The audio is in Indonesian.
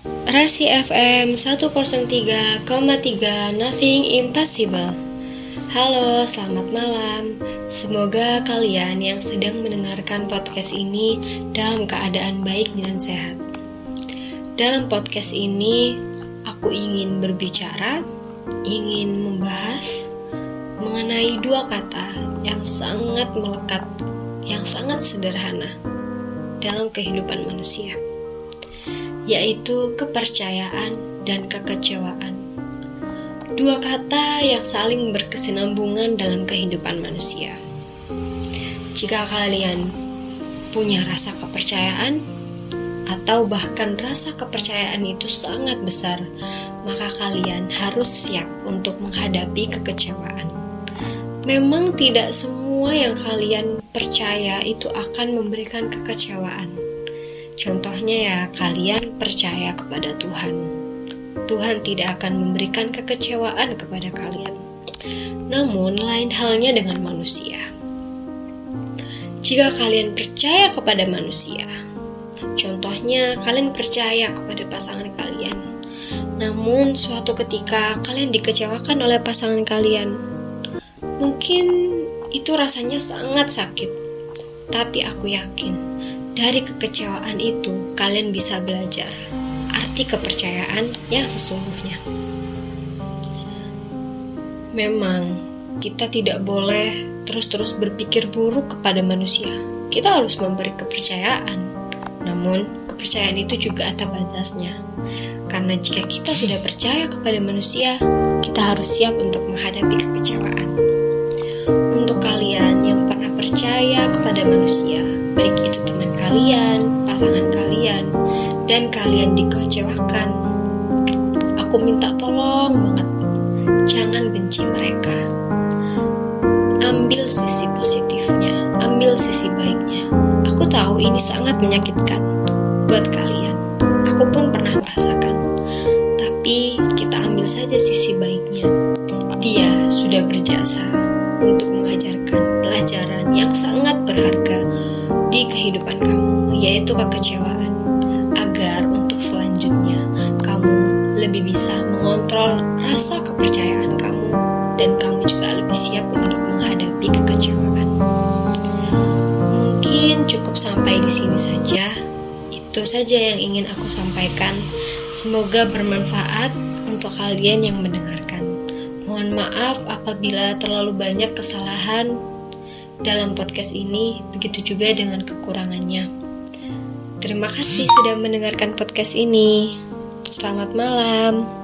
Rasi FM 103,3 Nothing Impossible. Halo, selamat malam. Semoga kalian yang sedang mendengarkan podcast ini dalam keadaan baik dan sehat. Dalam podcast ini, aku ingin berbicara, ingin membahas mengenai dua kata yang sangat melekat, yang sangat sederhana dalam kehidupan manusia yaitu kepercayaan dan kekecewaan. Dua kata yang saling berkesinambungan dalam kehidupan manusia. Jika kalian punya rasa kepercayaan, atau bahkan rasa kepercayaan itu sangat besar, maka kalian harus siap untuk menghadapi kekecewaan. Memang tidak semua yang kalian percaya itu akan memberikan kekecewaan Contohnya ya, kalian percaya kepada Tuhan. Tuhan tidak akan memberikan kekecewaan kepada kalian. Namun, lain halnya dengan manusia. Jika kalian percaya kepada manusia, contohnya kalian percaya kepada pasangan kalian, namun suatu ketika kalian dikecewakan oleh pasangan kalian, mungkin itu rasanya sangat sakit, tapi aku yakin dari kekecewaan itu, kalian bisa belajar arti kepercayaan yang sesungguhnya. Memang, kita tidak boleh terus-terus berpikir buruk kepada manusia. Kita harus memberi kepercayaan, namun kepercayaan itu juga ada batasnya. Karena jika kita sudah percaya kepada manusia, kita harus siap untuk menghadapi kekecewaan. Untuk kalian yang pernah percaya kepada manusia, dan kalian dikecewakan. Aku minta tolong banget, jangan benci mereka. Ambil sisi positifnya, ambil sisi baiknya. Aku tahu ini sangat menyakitkan buat kalian. Aku pun pernah merasakan. Tapi kita ambil saja sisi baiknya. Dia sudah berjasa untuk mengajarkan pelajaran yang sangat berharga di kehidupan kamu, yaitu kekecewaan, rasa kepercayaan kamu, dan kamu juga lebih siap untuk menghadapi kekecewaan. Mungkin cukup sampai di sini saja. Itu saja yang ingin aku sampaikan. Semoga bermanfaat untuk kalian yang mendengarkan. Mohon maaf apabila terlalu banyak kesalahan dalam podcast ini, begitu juga dengan kekurangannya. Terima kasih sudah mendengarkan podcast ini. Selamat malam.